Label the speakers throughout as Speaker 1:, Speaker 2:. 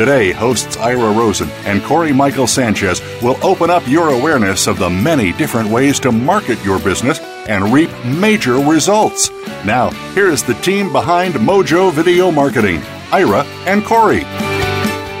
Speaker 1: Today, hosts Ira Rosen and Corey Michael Sanchez will open up your awareness of the many different ways to market your business and reap major results. Now, here is the team behind Mojo Video Marketing Ira and Corey.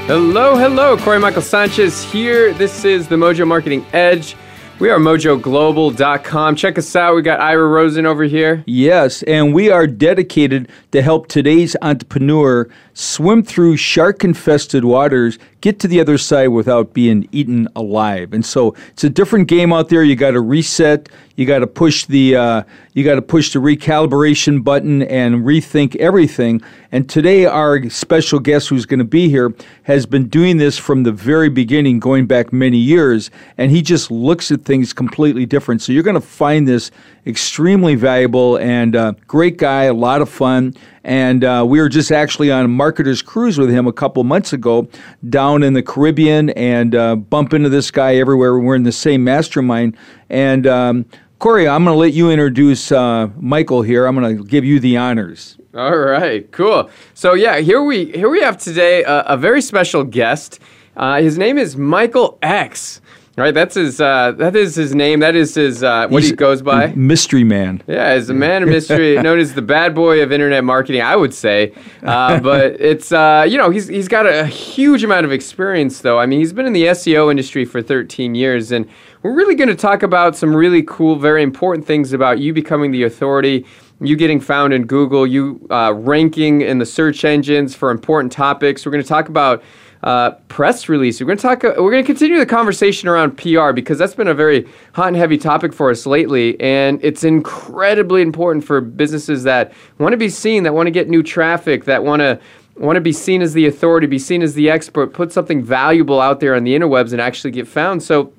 Speaker 2: Hello, hello. Corey Michael Sanchez here. This is the Mojo Marketing Edge. We are mojoglobal.com. Check us out. We got Ira Rosen over here.
Speaker 3: Yes, and we are dedicated to help today's entrepreneur swim through shark infested waters, get to the other side without being eaten alive. And so it's a different game out there. You got to reset. You got to push the uh, you got to push the recalibration button and rethink everything. And today our special guest who's going to be here has been doing this from the very beginning, going back many years, and he just looks at things completely different. So you're going to find this extremely valuable and uh, great guy, a lot of fun. And uh, we were just actually on a marketer's cruise with him a couple months ago down in the Caribbean and uh, bump into this guy everywhere. We're in the same mastermind. And um, Corey, I'm going to let you introduce uh, Michael here. I'm going to give you the honors.
Speaker 2: All right, cool. So yeah, here we here we have today a, a very special guest. Uh, his name is Michael X. Right, that's his. Uh, that is his name. That is his. Uh, what He's he goes by?
Speaker 3: Mystery man.
Speaker 2: Yeah, as a man of mystery, known as the bad boy of internet marketing. I would say, uh, but it's uh, you know he's he's got a, a huge amount of experience though. I mean, he's been in the SEO industry for 13 years, and we're really going to talk about some really cool, very important things about you becoming the authority you getting found in Google, you uh, ranking in the search engines for important topics. We're going to talk about uh, press release. We're going to talk. Uh, we're going to continue the conversation around PR because that's been a very hot and heavy topic for us lately, and it's incredibly important for businesses that want to be seen, that want to get new traffic, that want to want to be seen as the authority, be seen as the expert, put something valuable out there on the interwebs, and actually get found. So,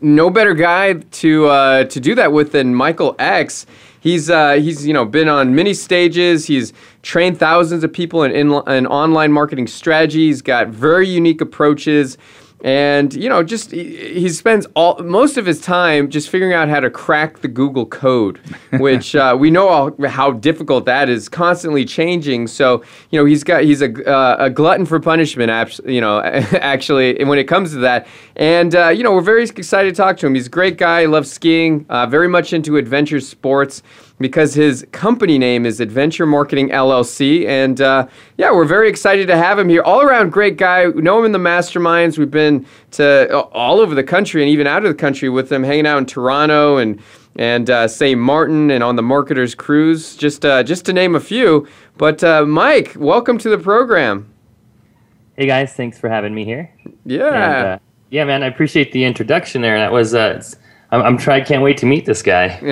Speaker 2: no better guy to uh, to do that with than Michael X. He's uh, he's you know been on many stages. He's trained thousands of people in in, in online marketing strategies. Got very unique approaches and you know just he, he, spends all most of his time just figuring out how to crack the google code which uh, we know all, how difficult that is constantly changing so you know he's got he's a, uh, a glutton for punishment you know actually when it comes to that and uh, you know we're very excited to talk to him he's a great guy loves skiing uh, very much into adventure sports because his company name is Adventure Marketing LLC. And uh, yeah, we're very excited to have him here. All around great guy. We know him in the masterminds. We've been to uh, all over the country and even out of the country with him, hanging out in Toronto and and uh, St. Martin and on the Marketers Cruise, just uh, just to name a few. But uh, Mike, welcome to the program.
Speaker 4: Hey guys, thanks for having me here.
Speaker 2: Yeah. And, uh,
Speaker 4: yeah, man, I appreciate the introduction there. That was uh, I'm, I'm trying. Can't wait to meet this guy.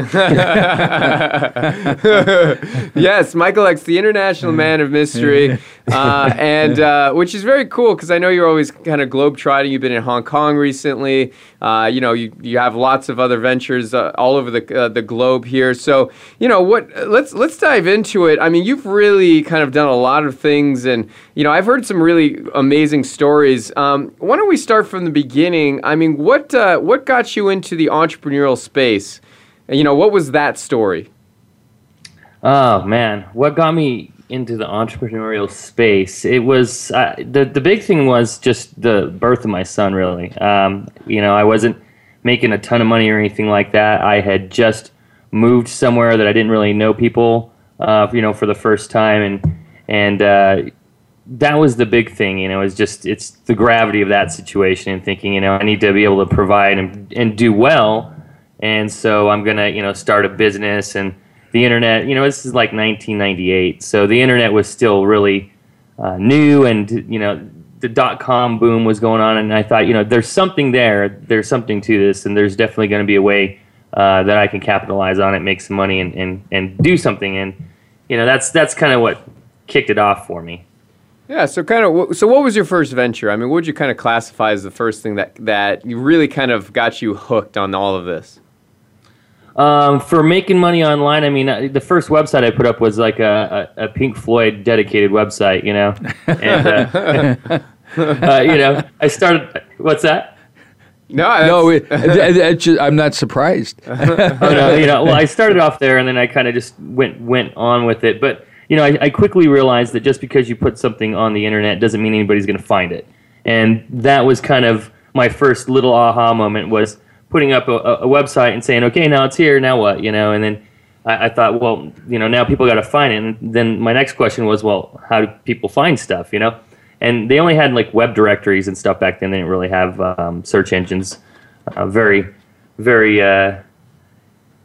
Speaker 2: yes, Michael X, the international man of mystery, uh, and uh, which is very cool because I know you're always kind of globetrotting. You've been in Hong Kong recently. Uh, you know, you, you have lots of other ventures uh, all over the uh, the globe here. So you know what? Let's let's dive into it. I mean, you've really kind of done a lot of things and you know, I've heard some really amazing stories. Um, why don't we start from the beginning? I mean, what uh, what got you into the entrepreneurial space? You know, what was that story?
Speaker 4: Oh man, what got me into the entrepreneurial space? It was uh, the the big thing was just the birth of my son. Really, um, you know, I wasn't making a ton of money or anything like that. I had just moved somewhere that I didn't really know people, uh, you know, for the first time, and and uh, that was the big thing, you know, is just it's the gravity of that situation and thinking, you know, I need to be able to provide and, and do well. And so I'm going to, you know, start a business and the internet, you know, this is like 1998. So the internet was still really uh, new and, you know, the dot com boom was going on. And I thought, you know, there's something there. There's something to this. And there's definitely going to be a way uh, that I can capitalize on it, make some money and, and, and do something. And, you know, that's, that's kind of what kicked it off for me.
Speaker 2: Yeah, so kind of, so what was your first venture? I mean, what would you kind of classify as the first thing that that you really kind of got you hooked on all of this?
Speaker 4: Um, for making money online, I mean, the first website I put up was like a, a, a Pink Floyd dedicated website, you know, and uh, uh, you know, I started. What's that?
Speaker 3: No, no, it, it, it just, I'm not surprised. oh,
Speaker 4: no, you know, well, I started off there, and then I kind of just went went on with it. But you know, I, I quickly realized that just because you put something on the internet doesn't mean anybody's going to find it. And that was kind of my first little aha moment was putting up a, a, website and saying, okay, now it's here, now what, you know, and then I, I thought, well, you know, now people got to find it. And then my next question was, well, how do people find stuff, you know? And they only had like web directories and stuff back then. They didn't really have um, search engines. Uh, very, very uh,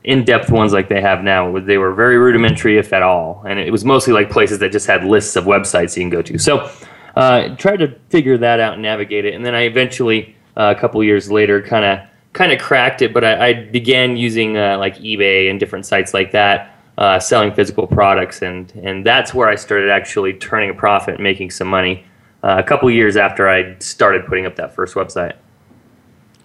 Speaker 4: in-depth ones like they have now. they were very rudimentary, if at all, and it was mostly like places that just had lists of websites you can go to. So uh, tried to figure that out and navigate it, and then I eventually, uh, a couple years later, kind of kind of cracked it. But I, I began using uh, like eBay and different sites like that, uh, selling physical products, and and that's where I started actually turning a profit, making some money. Uh, a couple years after I started putting up that first website.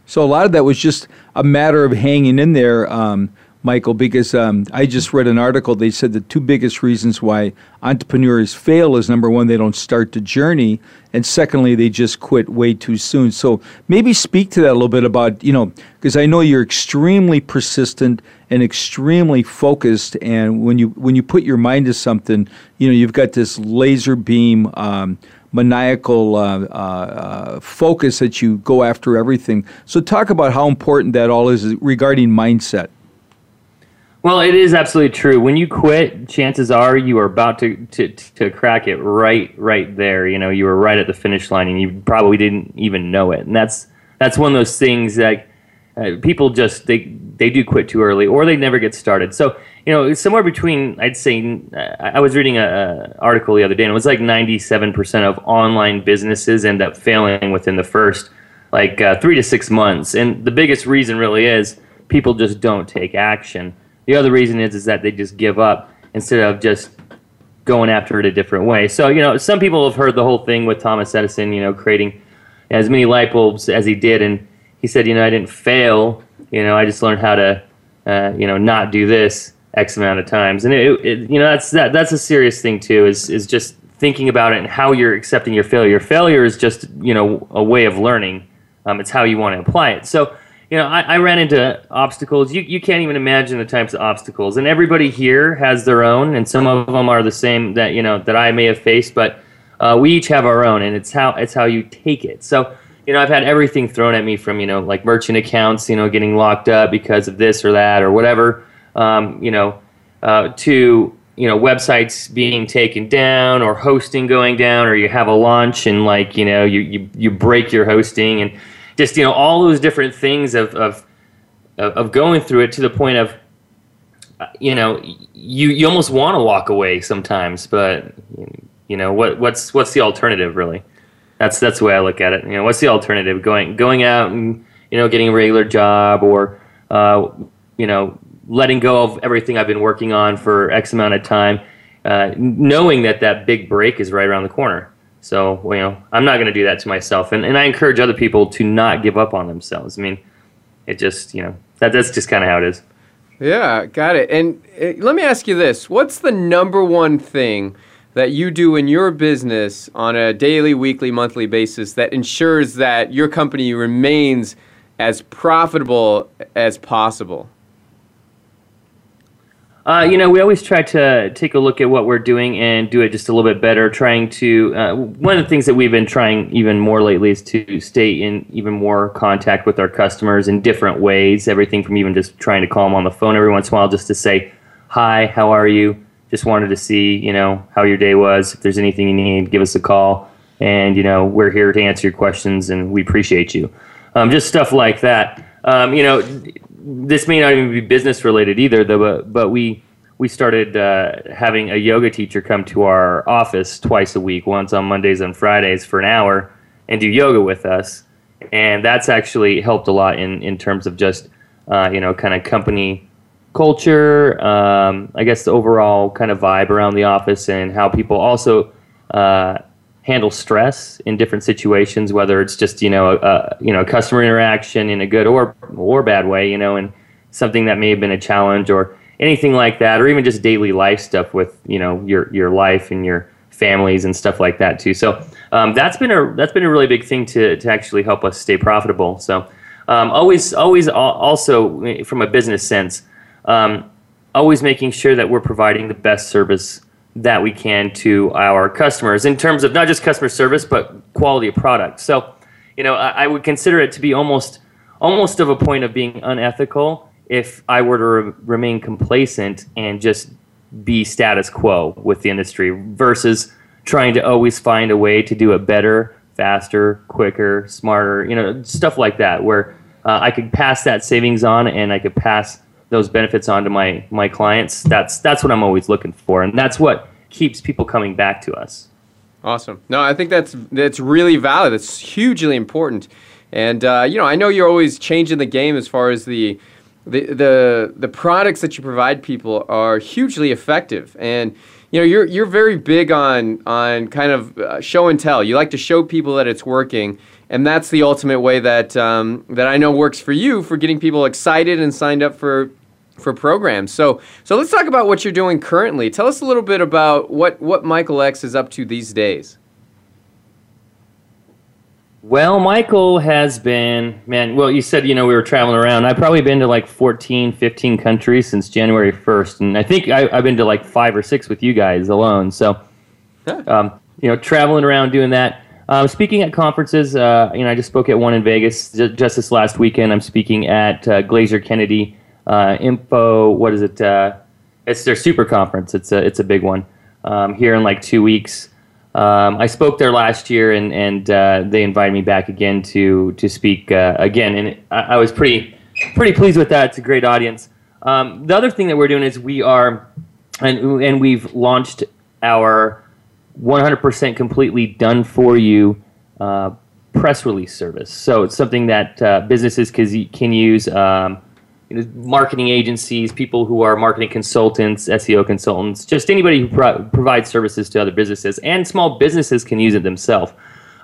Speaker 3: So a lot of that was just a matter of hanging in there. Um, Michael, because um, I just read an article. They said the two biggest reasons why entrepreneurs fail is number one, they don't start the journey, and secondly, they just quit way too soon. So maybe speak to that a little bit about, you know, because I know you're extremely persistent and extremely focused, and when you when you put your mind to something, you know, you've got this laser beam. Um, maniacal uh, uh, uh focus that you go after everything. So, talk about how important that all is regarding mindset.
Speaker 4: Well, it is absolutely true. When you quit, chances are you are about to, to, to crack it right right there. You know, you were right at the finish line, and you probably didn't even know it. And that's that's one of those things that uh, people just they they do quit too early, or they never get started. So you know, somewhere between I'd say I was reading a, a article the other day, and it was like ninety seven percent of online businesses end up failing within the first like uh, three to six months, and the biggest reason really is people just don't take action. The other reason is is that they just give up instead of just going after it a different way. So you know, some people have heard the whole thing with Thomas Edison, you know, creating as many light bulbs as he did, and he said, you know, I didn't fail. You know, I just learned how to, uh, you know, not do this x amount of times, and it, it, you know, that's that that's a serious thing too. Is is just thinking about it and how you're accepting your failure. Failure is just you know a way of learning. Um, it's how you want to apply it. So you know, I, I, ran into obstacles. You, you can't even imagine the types of obstacles. And everybody here has their own, and some of them are the same that you know that I may have faced. But uh, we each have our own, and it's how it's how you take it. So you know, I've had everything thrown at me from you know like merchant accounts, you know, getting locked up because of this or that or whatever, um, you know, uh, to you know websites being taken down or hosting going down or you have a launch and like you know you, you you break your hosting and just you know all those different things of of of going through it to the point of you know you you almost want to walk away sometimes but you know what what's what's the alternative really that's that's the way I look at it you know what's the alternative going going out and you know getting a regular job or uh, you know letting go of everything I've been working on for X amount of time uh, knowing that that big break is right around the corner so, you know, I'm not going to do that to myself. And, and I encourage other people to not give up on themselves. I mean, it just, you know, that, that's just kind of how it is.
Speaker 2: Yeah, got it. And uh, let me ask you this what's the number one thing that you do in your business on a daily, weekly, monthly basis that ensures that your company remains as profitable as possible?
Speaker 4: Uh, you know, we always try to take a look at what we're doing and do it just a little bit better. Trying to uh, one of the things that we've been trying even more lately is to stay in even more contact with our customers in different ways. Everything from even just trying to call them on the phone every once in a while just to say, "Hi, how are you? Just wanted to see you know how your day was. If there's anything you need, give us a call, and you know we're here to answer your questions and we appreciate you." Um, just stuff like that. Um, you know this may not even be business related either, though. But, but we we started uh, having a yoga teacher come to our office twice a week, once on Mondays and Fridays for an hour, and do yoga with us. And that's actually helped a lot in in terms of just uh, you know kind of company culture. Um, I guess the overall kind of vibe around the office and how people also. Uh, handle stress in different situations, whether it's just you know a, you know customer interaction in a good or or bad way, you know, and something that may have been a challenge or anything like that, or even just daily life stuff with you know your your life and your families and stuff like that too. So um, that's been a that's been a really big thing to to actually help us stay profitable. So um, always always also from a business sense, um, always making sure that we're providing the best service that we can to our customers in terms of not just customer service but quality of product. So, you know, I, I would consider it to be almost almost of a point of being unethical if I were to re- remain complacent and just be status quo with the industry versus trying to always find a way to do it better, faster, quicker, smarter, you know, stuff like that where uh, I could pass that savings on and I could pass those benefits onto my my clients that's that's what i'm always looking for and that's what keeps people coming back to us
Speaker 2: awesome no i think that's that's really valid that's hugely important and uh, you know i know you're always changing the game as far as the the, the the products that you provide people are hugely effective and you know you're you're very big on on kind of uh, show and tell you like to show people that it's working and that's the ultimate way that um, that I know works for you for getting people excited and signed up for for programs. So, so let's talk about what you're doing currently. Tell us a little bit about what, what Michael X is up to these days.
Speaker 4: Well, Michael has been, man, well, you said, you know, we were traveling around. I've probably been to like 14, 15 countries since January 1st. And I think I, have been to like five or six with you guys alone. So, um, you know, traveling around doing that. Um, speaking at conferences, uh, you know, I just spoke at one in Vegas just this last weekend. I'm speaking at uh, Glazer Kennedy uh, Info. What is it? Uh, it's their super conference. It's a it's a big one um, here in like two weeks. Um, I spoke there last year, and and uh, they invited me back again to to speak uh, again, and I, I, was pretty pretty pleased with that. It's a great audience. Um, the other thing that we're doing is we are, and and we've launched our 100% completely done for you uh, press release service. So it's something that uh, businesses can, can use. Um, you know, marketing agencies, people who are marketing consultants, SEO consultants, just anybody who pro- provides services to other businesses, and small businesses can use it themselves.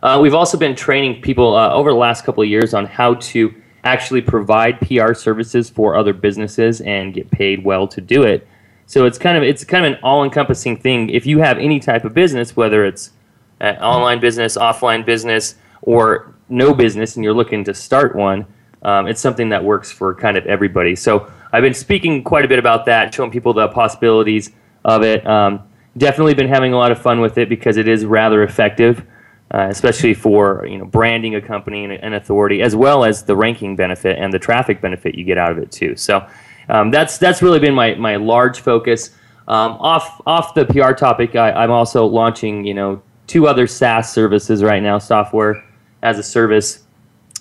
Speaker 4: Uh, we've also been training people uh, over the last couple of years on how to actually provide PR services for other businesses and get paid well to do it. So it's kind of it's kind of an all-encompassing thing. If you have any type of business, whether it's an uh, online business, offline business, or no business, and you're looking to start one um, it's something that works for kind of everybody. So I've been speaking quite a bit about that, showing people the possibilities of it. Um, definitely been having a lot of fun with it because it is rather effective, uh, especially for you know branding a company and an authority, as well as the ranking benefit and the traffic benefit you get out of it too. So um, that's that's really been my my large focus. Um, off off the PR topic, I, I'm also launching you know two other SaaS services right now, software as a service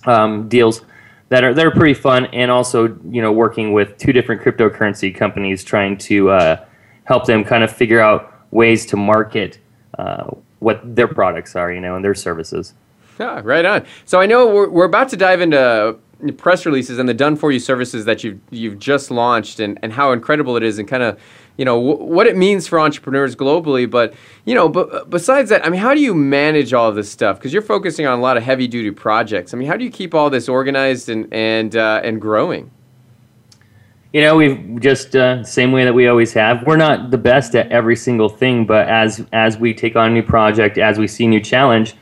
Speaker 4: um, deals that are they're pretty fun, and also you know working with two different cryptocurrency companies trying to uh, help them kind of figure out ways to market uh, what their products are, you know, and their services.
Speaker 2: Yeah, right on. So I know we're, we're about to dive into press releases and the done for you services that you've you've just launched and, and how incredible it is and kind of you know w- what it means for entrepreneurs globally but you know but besides that i mean how do you manage all this stuff because you're focusing on a lot of heavy duty projects i mean how do you keep all this organized and and uh, and growing
Speaker 4: you know we've just uh, same way that we always have we're not the best at every single thing but as as we take on a new project as we see new challenge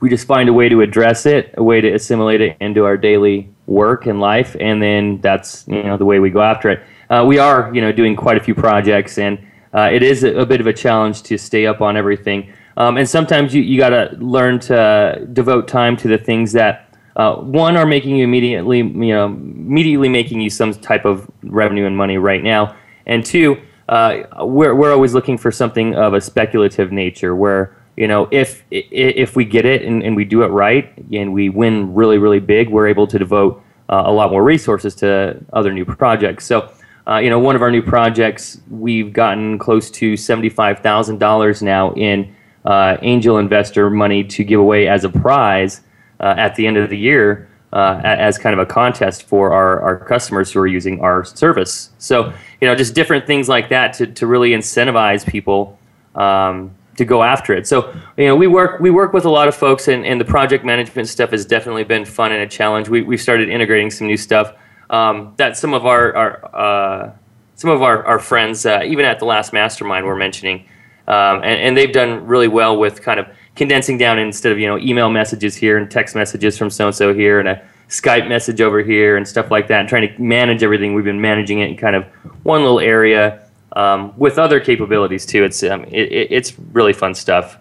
Speaker 4: we just find a way to address it a way to assimilate it into our daily work and life and then that's you know the way we go after it uh, we are you know doing quite a few projects, and uh, it is a, bit of a challenge to stay up on everything. Um, and sometimes you you gotta learn to devote time to the things that. Uh, one are making you immediately, you know, immediately making you some type of revenue and money right now, and two, uh, we're we're always looking for something of a speculative nature where you know if if we get it and, and we do it right and we win really really big we're able to devote uh, a lot more resources to other new projects so uh, you know, one of our new projects, we've gotten close to $75,000 now in uh, angel investor money to give away as a prize uh, at the end of the year uh, as kind of a contest for our, our customers who are using our service. So, you know, just different things like that to, to really incentivize people. Um, to go after it. So, you know, we work we work with a lot of folks, and, and the project management stuff has definitely been fun and a challenge. We we've started integrating some new stuff um, that some of our, our uh, some of our, our friends, uh, even at the last mastermind, were mentioning, um, and, and they've done really well with kind of condensing down instead of you know email messages here and text messages from so and so here and a Skype message over here and stuff like that, and trying to manage everything. We've been managing it in kind of one little area um, with other capabilities too. It's um, it, it's really fun stuff.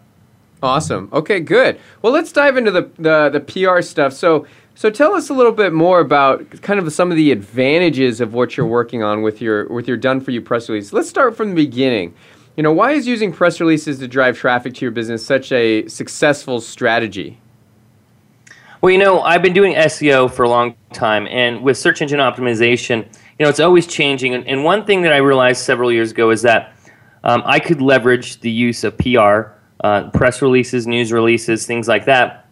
Speaker 2: Awesome. Okay, good. Well, let's dive into the, the the PR stuff. So so tell us a little bit more about kind of some of the advantages of what you're working on with your with your done for you press release. Let's start from the beginning. You know, why is using press releases to drive traffic to your business such a successful strategy?
Speaker 4: Well, you know, I've been doing SEO for a long time, and with search engine optimization, you know, it's always changing. And, and one thing that I realized several years ago is that um, I could leverage the use of PR, uh, press releases, news releases, things like that,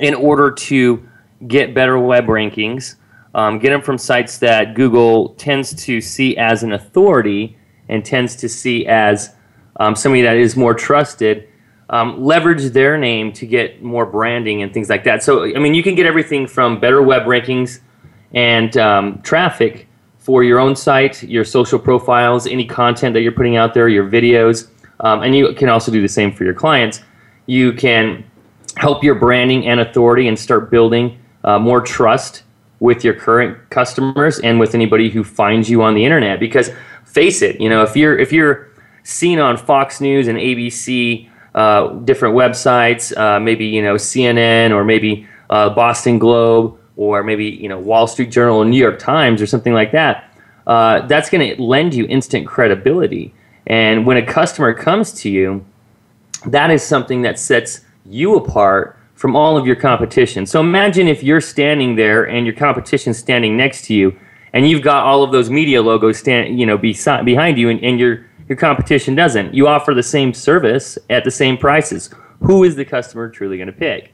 Speaker 4: in order to get better web rankings, um, get them from sites that Google tends to see as an authority and tends to see as um, somebody that is more trusted. Um, leverage their name to get more branding and things like that. So, I mean, you can get everything from better web rankings and um, traffic for your own site, your social profiles, any content that you're putting out there, your videos, um, and you can also do the same for your clients. You can help your branding and authority and start building uh, more trust with your current customers and with anybody who finds you on the internet. Because face it, you know, if you're if you're seen on Fox News and ABC, uh, different websites, uh, maybe you know CNN or maybe uh, Boston Globe or maybe you know Wall Street Journal New York Times or something like that. Uh, that's going to lend you instant credibility. And when a customer comes to you, that is something that sets you apart from all of your competition. So imagine if you're standing there and your competition's standing next to you, and you've got all of those media logos stand, you know, beside, behind you, and, and your your competition doesn't. You offer the same service at the same prices. Who is the customer truly going to pick?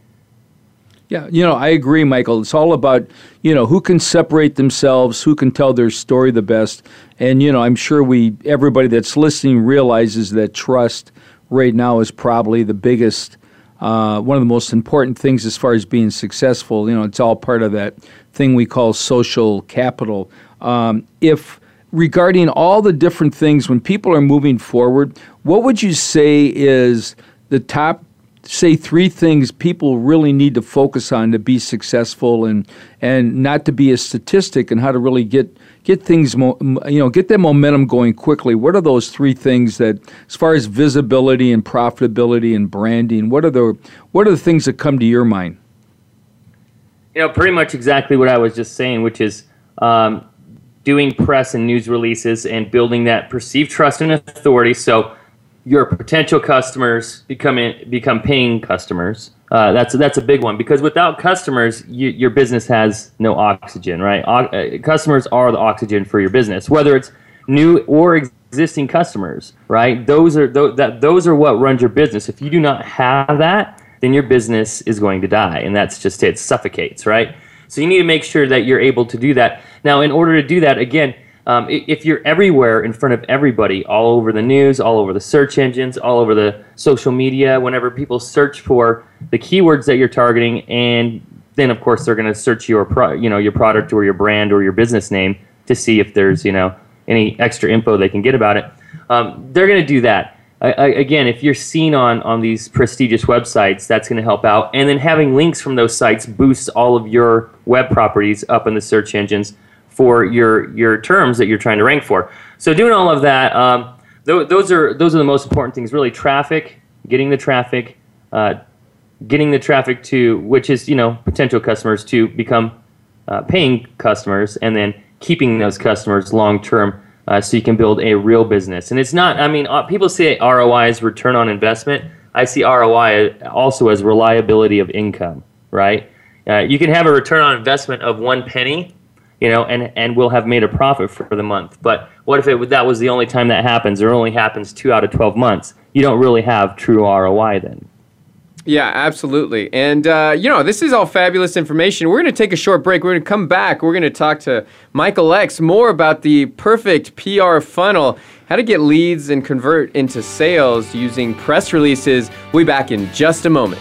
Speaker 3: Yeah, you know, I agree, Michael. It's all about, you know, who can separate themselves, who can tell their story the best. And, you know, I'm sure we everybody that's listening realizes that trust right now is probably the biggest uh, one of the most important things as far as being successful. You know, it's all part of that thing we call social capital. Um, if regarding all the different things when people are moving forward, what would you say is the top say three things people really need to focus on to be successful and and not to be a statistic and how to really get get things mo- you know get that momentum going quickly what are those three things that as far as visibility and profitability and branding what are the what are the things that come to your mind
Speaker 4: you know pretty much exactly what i was just saying which is um, doing press and news releases and building that perceived trust and authority so your potential customers become in, become paying customers. Uh, that's that's a big one because without customers, you, your business has no oxygen, right? O- uh, customers are the oxygen for your business, whether it's new or existing customers, right? Those are th- that those are what runs your business. If you do not have that, then your business is going to die, and that's just it. Suffocates, right? So you need to make sure that you're able to do that. Now, in order to do that, again um, if you're everywhere in front of everybody, all over the news, all over the search engines, all over the social media, whenever people search for the keywords that you're targeting, and then of course they're going to search your pro- you know your product or your brand or your business name to see if there's you know any extra info they can get about it. Um, they're going to do that. I, I, again, if you're seen on on these prestigious websites, that's going to help out. And then having links from those sites boosts all of your web properties up in the search engines for your your terms that you're trying to rank for. So doing all of that, um, th- those are those are the most important things. Really, traffic, getting the traffic, uh, getting the traffic to which is you know potential customers to become uh, paying customers, and then keeping those customers long term. Uh, so you can build a real business. And it's not, I mean, uh, people say ROI is return on investment. I see ROI also as reliability of income, right? Uh, you can have a return on investment of one penny, you know, and and we'll have made a profit for the month. But what if it that was the only time that happens, or only happens two out of twelve months? You don't really have true ROI then.
Speaker 2: Yeah, absolutely. And, uh, you know, this is all fabulous information. We're going to take a short break. We're going to come back. We're going to talk to Michael X more about the perfect PR funnel, how to get leads and convert into sales using press releases. We'll be back in just a moment.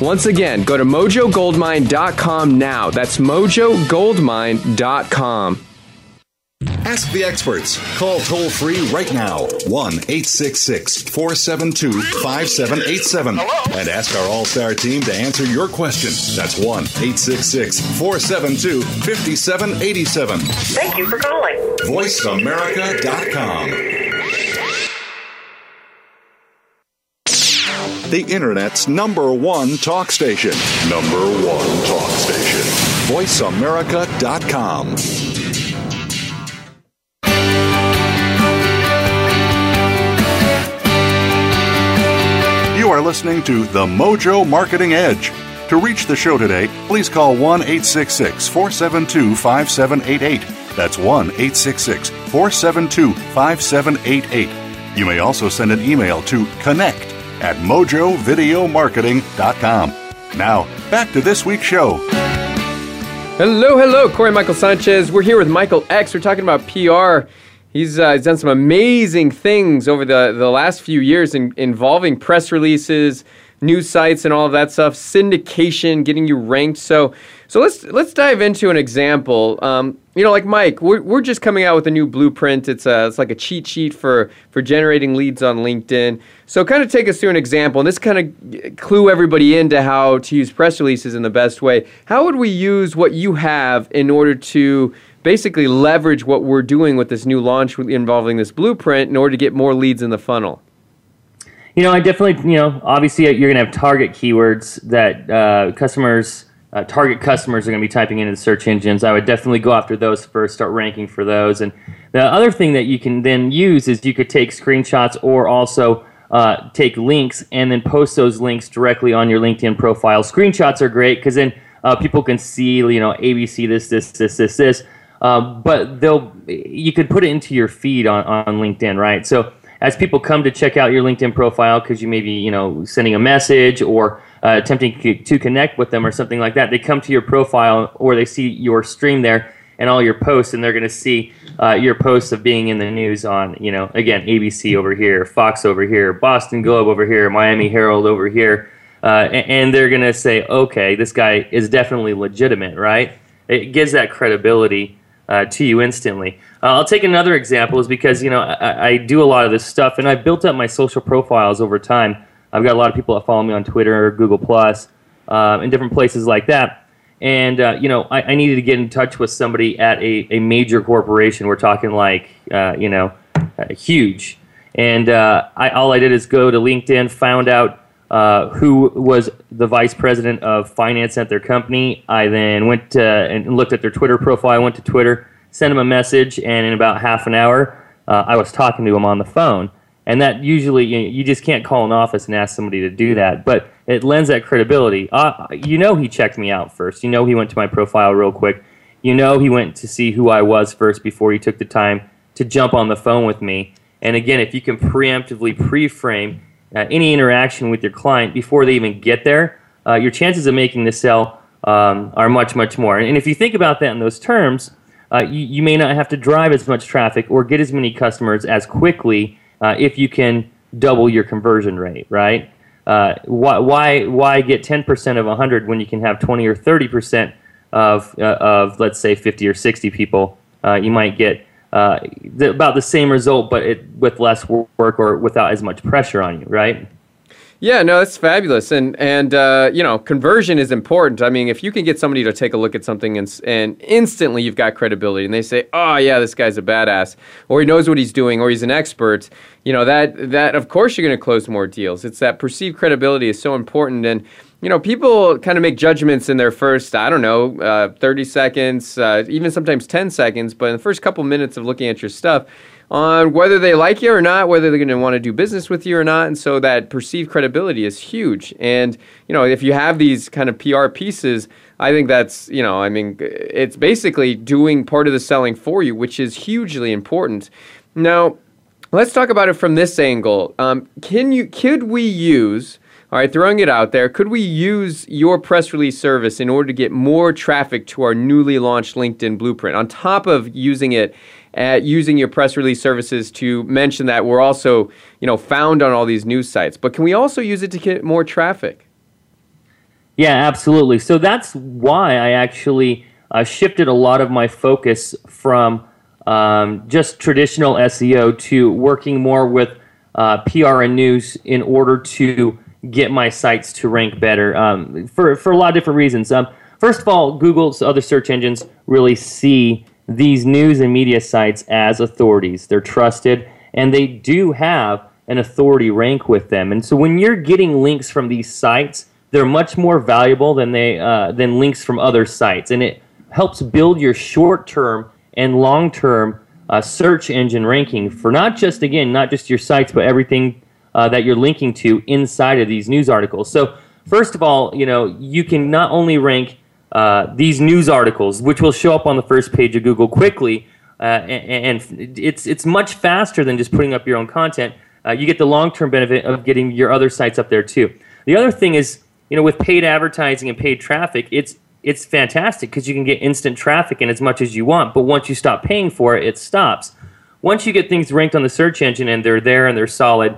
Speaker 2: Once again, go to mojogoldmine.com now. That's mojogoldmine.com.
Speaker 1: Ask the experts. Call toll free right now 1 866 472 5787 and ask our All Star team to answer your question. That's 1 866 472 5787. Thank you for calling. VoiceAmerica.com. the Internet's number one talk station. Number one talk station. VoiceAmerica.com. You are listening to The Mojo Marketing Edge. To reach the show today, please call 1 866 472 5788. That's 1 866 472 5788. You may also send an email to connect at mojovideomarketing.com. Now, back to this week's show.
Speaker 2: Hello, hello, Corey Michael Sanchez. We're here with Michael X. We're talking about PR. He's, uh, he's done some amazing things over the, the last few years in, involving press releases, news sites and all of that stuff, syndication, getting you ranked. So, so let's let's dive into an example. Um, you know, like Mike, we're, we're just coming out with a new blueprint. It's a, it's like a cheat sheet for for generating leads on LinkedIn. So, kind of take us through an example, and this kind of clue everybody into how to use press releases in the best way. How would we use what you have in order to basically leverage what we're doing with this new launch involving this blueprint in order to get more leads in the funnel?
Speaker 4: you know, I definitely, you know, obviously uh, you're going to have target keywords that uh, customers, uh, target customers are going to be typing into the search engines. I would definitely go after those first, start ranking for those. And the other thing that you can then use is you could take screenshots or also uh, take links and then post those links directly on your LinkedIn profile. Screenshots are great because then uh, people can see, you know, ABC, this, this, this, this, this. Uh, but they'll, you could put it into your feed on, on LinkedIn, right? So, as people come to check out your LinkedIn profile because you may be you know sending a message or uh, attempting to connect with them or something like that, they come to your profile or they see your stream there and all your posts, and they're going to see uh, your posts of being in the news on, you know, again, ABC over here, Fox over here, Boston Globe over here, Miami Herald over here, uh, and, and, they're going to say, okay, this guy is definitely legitimate, right? It gives that credibility uh, to you instantly. Uh, I'll take another example is because you know I, I, do a lot of this stuff, and I've built up my social profiles over time. I've got a lot of people that follow me on Twitter, Google Plus, uh, and different places like that. And uh, you know, I, I, needed to get in touch with somebody at a, a major corporation. We're talking like uh, you know, uh, huge. And I, all I did is go to LinkedIn, found out uh, who was the vice president of finance at their company. I then went to, and looked at their Twitter profile. I went to Twitter, sent him a message, and in about half an hour, uh, I was talking to him on the phone. And that usually, you, know, you, just can't call an office and ask somebody to do that, but it lends that credibility. Uh, you know, he checked me out first. You know, he went to my profile real quick. You know, he went to see who I was first before he took the time to jump on the phone with me. And again, if you can preemptively pre frame uh, any interaction with your client before they even get there, uh, your chances of making the sale um, are much, much more. and if you think about that in those terms, uh, you, you, may not have to drive as much traffic or get as many customers as quickly uh, if you can double your conversion rate, right? Uh, why, why, why get 10% of 100 when you can have 20 or 30% of, uh, of, let's say, 50 or 60 people? Uh, you might get uh, the, about the same result, but it, with less work or without as much pressure on you, right?
Speaker 2: Yeah, no, that's fabulous, and and uh, you know, conversion is important. I mean, if you can get somebody to take a look at something and and instantly you've got credibility, and they say, "Oh yeah, this guy's a badass," or he knows what he's doing, or he's an expert. You know that that of course you're going to close more deals. It's that perceived credibility is so important, and you know, people kind of make judgments in their first, I don't know, uh, 30 seconds, uh, even sometimes 10 seconds, but in the first couple minutes of looking at your stuff, on whether they like you or not, whether they're going to want to do business with you or not. And so that perceived credibility is huge. And, you know, if you have these kind of PR pieces, I think that's, you know, I mean, it's basically doing part of the selling for you, which is hugely important. Now, let's talk about it from this angle. Um, can you, could we use, all right, throwing it out there, could we use your press release service in order to get more traffic to our newly launched LinkedIn blueprint on top of using it at using your press release services to mention that we're also, you know, found on all these news sites. But can we also use it to get more traffic?
Speaker 4: Yeah, absolutely. So that's why I actually uh, shifted a lot of my focus from um, just traditional SEO to working more with uh, PR and news in order to get my sites to rank better um, for, for a lot of different reasons. Um, first of all, Google's other search engines really see these news and media sites as authorities. They're trusted and they do have an authority rank with them. And so when you're getting links from these sites, they're much more valuable than they uh, than links from other sites, and it helps build your short-term and long-term uh, search engine ranking for not just again not just your sites, but everything uh, that you're linking to inside of these news articles. So first of all, you know you can not only rank uh, these news articles, which will show up on the first page of Google quickly. Uh, and, and, it's, it's much faster than just putting up your own content. Uh, you get the long term benefit of getting your other sites up there too. The other thing is, you know, with paid advertising and paid traffic, it's, it's fantastic because you can get instant traffic and in as much as you want. But once you stop paying for it, it stops. Once you get things ranked on the search engine and they're there and they're solid,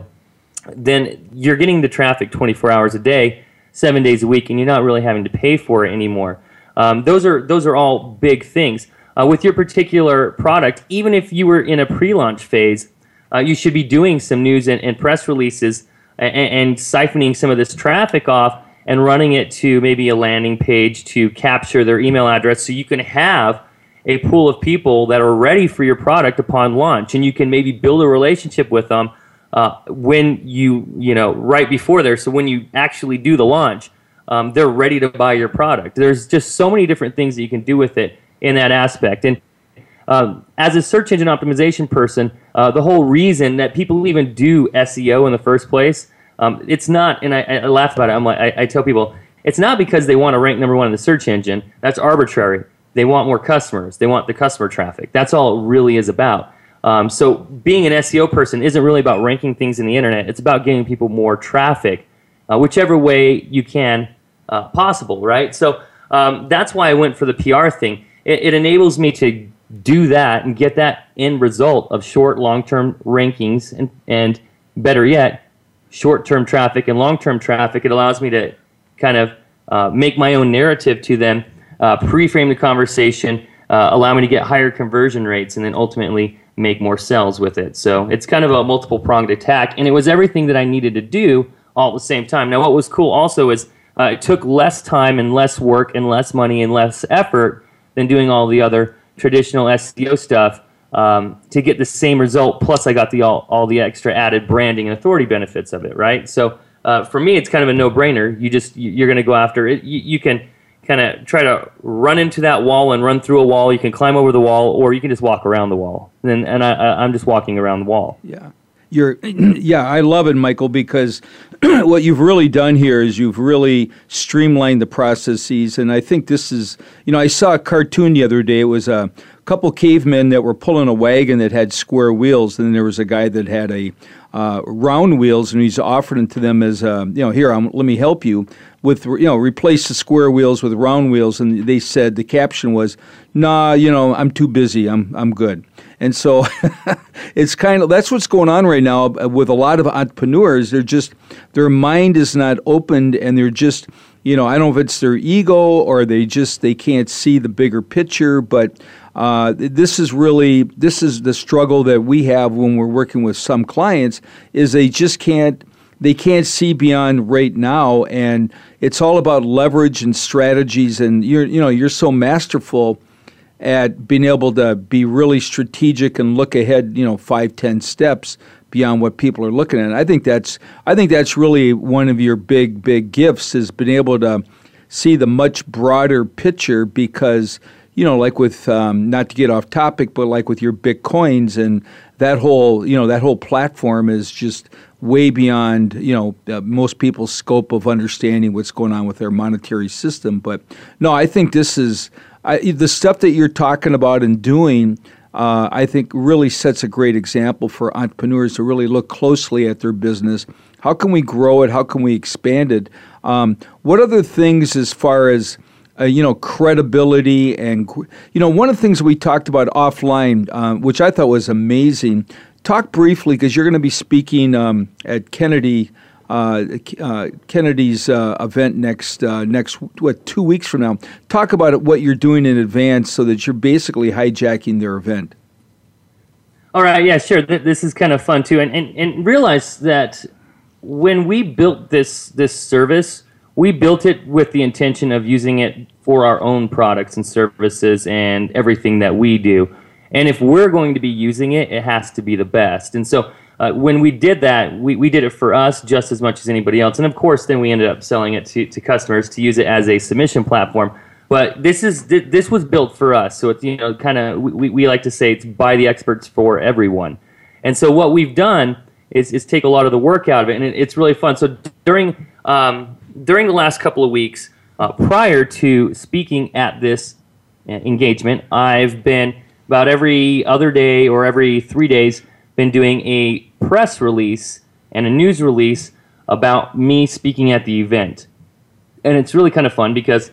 Speaker 4: then you're getting the traffic 24 hours a day seven days a week, and you're not really having to pay for it anymore. Um, those are those are all big things. Uh, with your particular product, even if you were in a pre-launch phase, uh, you should be doing some news and, and press releases and, and, siphoning some of this traffic off and running it to maybe a landing page to capture their email address, so you can have a pool of people that are ready for your product upon launch, and you can maybe build a relationship with them uh, when you you know right before there so when you actually do the launch um, they're ready to buy your product there's just so many different things that you can do with it in that aspect and um, as a search engine optimization person uh, the whole reason that people even do seo in the first place um, it's not and I, I, laugh about it i'm like I, I tell people it's not because they want to rank number one in the search engine that's arbitrary they want more customers they want the customer traffic that's all it really is about um, so being an SEO person isn't really about ranking things in the internet. It's about getting people more traffic, uh, whichever way you can uh, possible, right? So um, that's why I went for the PR thing. It, it, enables me to do that and get that end result of short, long-term rankings, and and better yet, short-term traffic and long-term traffic. It allows me to kind of uh, make my own narrative to them, uh, pre-frame the conversation, uh, allow me to get higher conversion rates, and then ultimately make more sales with it. So it's kind of a multiple pronged attack, and it was everything that I needed to do all at the same time. Now, what was cool also is uh, it took less time and less work and less money and less effort than doing all the other traditional SEO stuff um, to get the same result. Plus, I got the all, all the extra added branding and authority benefits of it, right? So uh, for me, it's kind of a no brainer. You just you're going to go after it. You, you can kind of try to run into that wall and run through a wall. You can climb over the wall, or you can just walk around the wall. And and I, am just walking around the wall.
Speaker 5: Yeah, you're. yeah, I love it, Michael, because what you've really done here is you've really streamlined the processes. And I think this is, you know, I saw a cartoon the other day. It was a couple cavemen that were pulling a wagon that had square wheels, and then there was a guy that had a uh, round wheels, and he's offering to them as uh, you know here. I'm, let me help you with you know replace the square wheels with round wheels, and they said the caption was, "Nah, you know I'm too busy. I'm I'm good." And so it's kind of that's what's going on right now uh, with a lot of entrepreneurs. They're just their mind is not opened, and they're just you know, I don't know if it's their ego or they just they can't see the bigger picture, but uh, this is really this is the struggle that we have when we're working with some clients is they just can't they can't see beyond right now and it's all about leverage and strategies and you're you know you're so masterful at being able to be really strategic and look ahead you know five ten steps beyond what people are looking at. I think that's I think that's really one of your big big gifts is being able to see the much broader picture because you know like with um, not to get off topic but like with your bitcoins and that whole you know that whole platform is just way beyond you know uh, most people's scope of understanding what's going on with their monetary system but no i think this is I, the stuff that you're talking about and doing uh, I think really sets a great example for entrepreneurs to really look closely at their business. How can we grow it? How can we expand it? Um, what other things, as far as uh, you know, credibility and you know, one of the things we talked about offline, uh, which I thought was amazing. Talk briefly because you're going to be speaking um, at Kennedy uh, uh, Kennedy's uh, event next next what two weeks from now. Talk about what you're doing in advance so that you're basically hijacking their event.
Speaker 4: All right, yeah, sure. this is kind of fun too, and, and and realize that when we built this this service, we built it with the intention of using it for our own products and services and everything that we do. And if we're going to be using it, it has to be the best. And so uh, when we did that, we, we did it for us just as much as anybody else. And of course, then we ended up selling it to, to customers to use it as a submission platform. But this is this was built for us, so it's you know kind of we, we like to say it's by the experts for everyone. And so what we've done is, is take a lot of the work out of it, and it, it's really fun. So during um, during the last couple of weeks, uh, prior to speaking at this uh, engagement, I've been about every other day or every three days been doing a press release and a news release about me speaking at the event. And it's really kind of fun because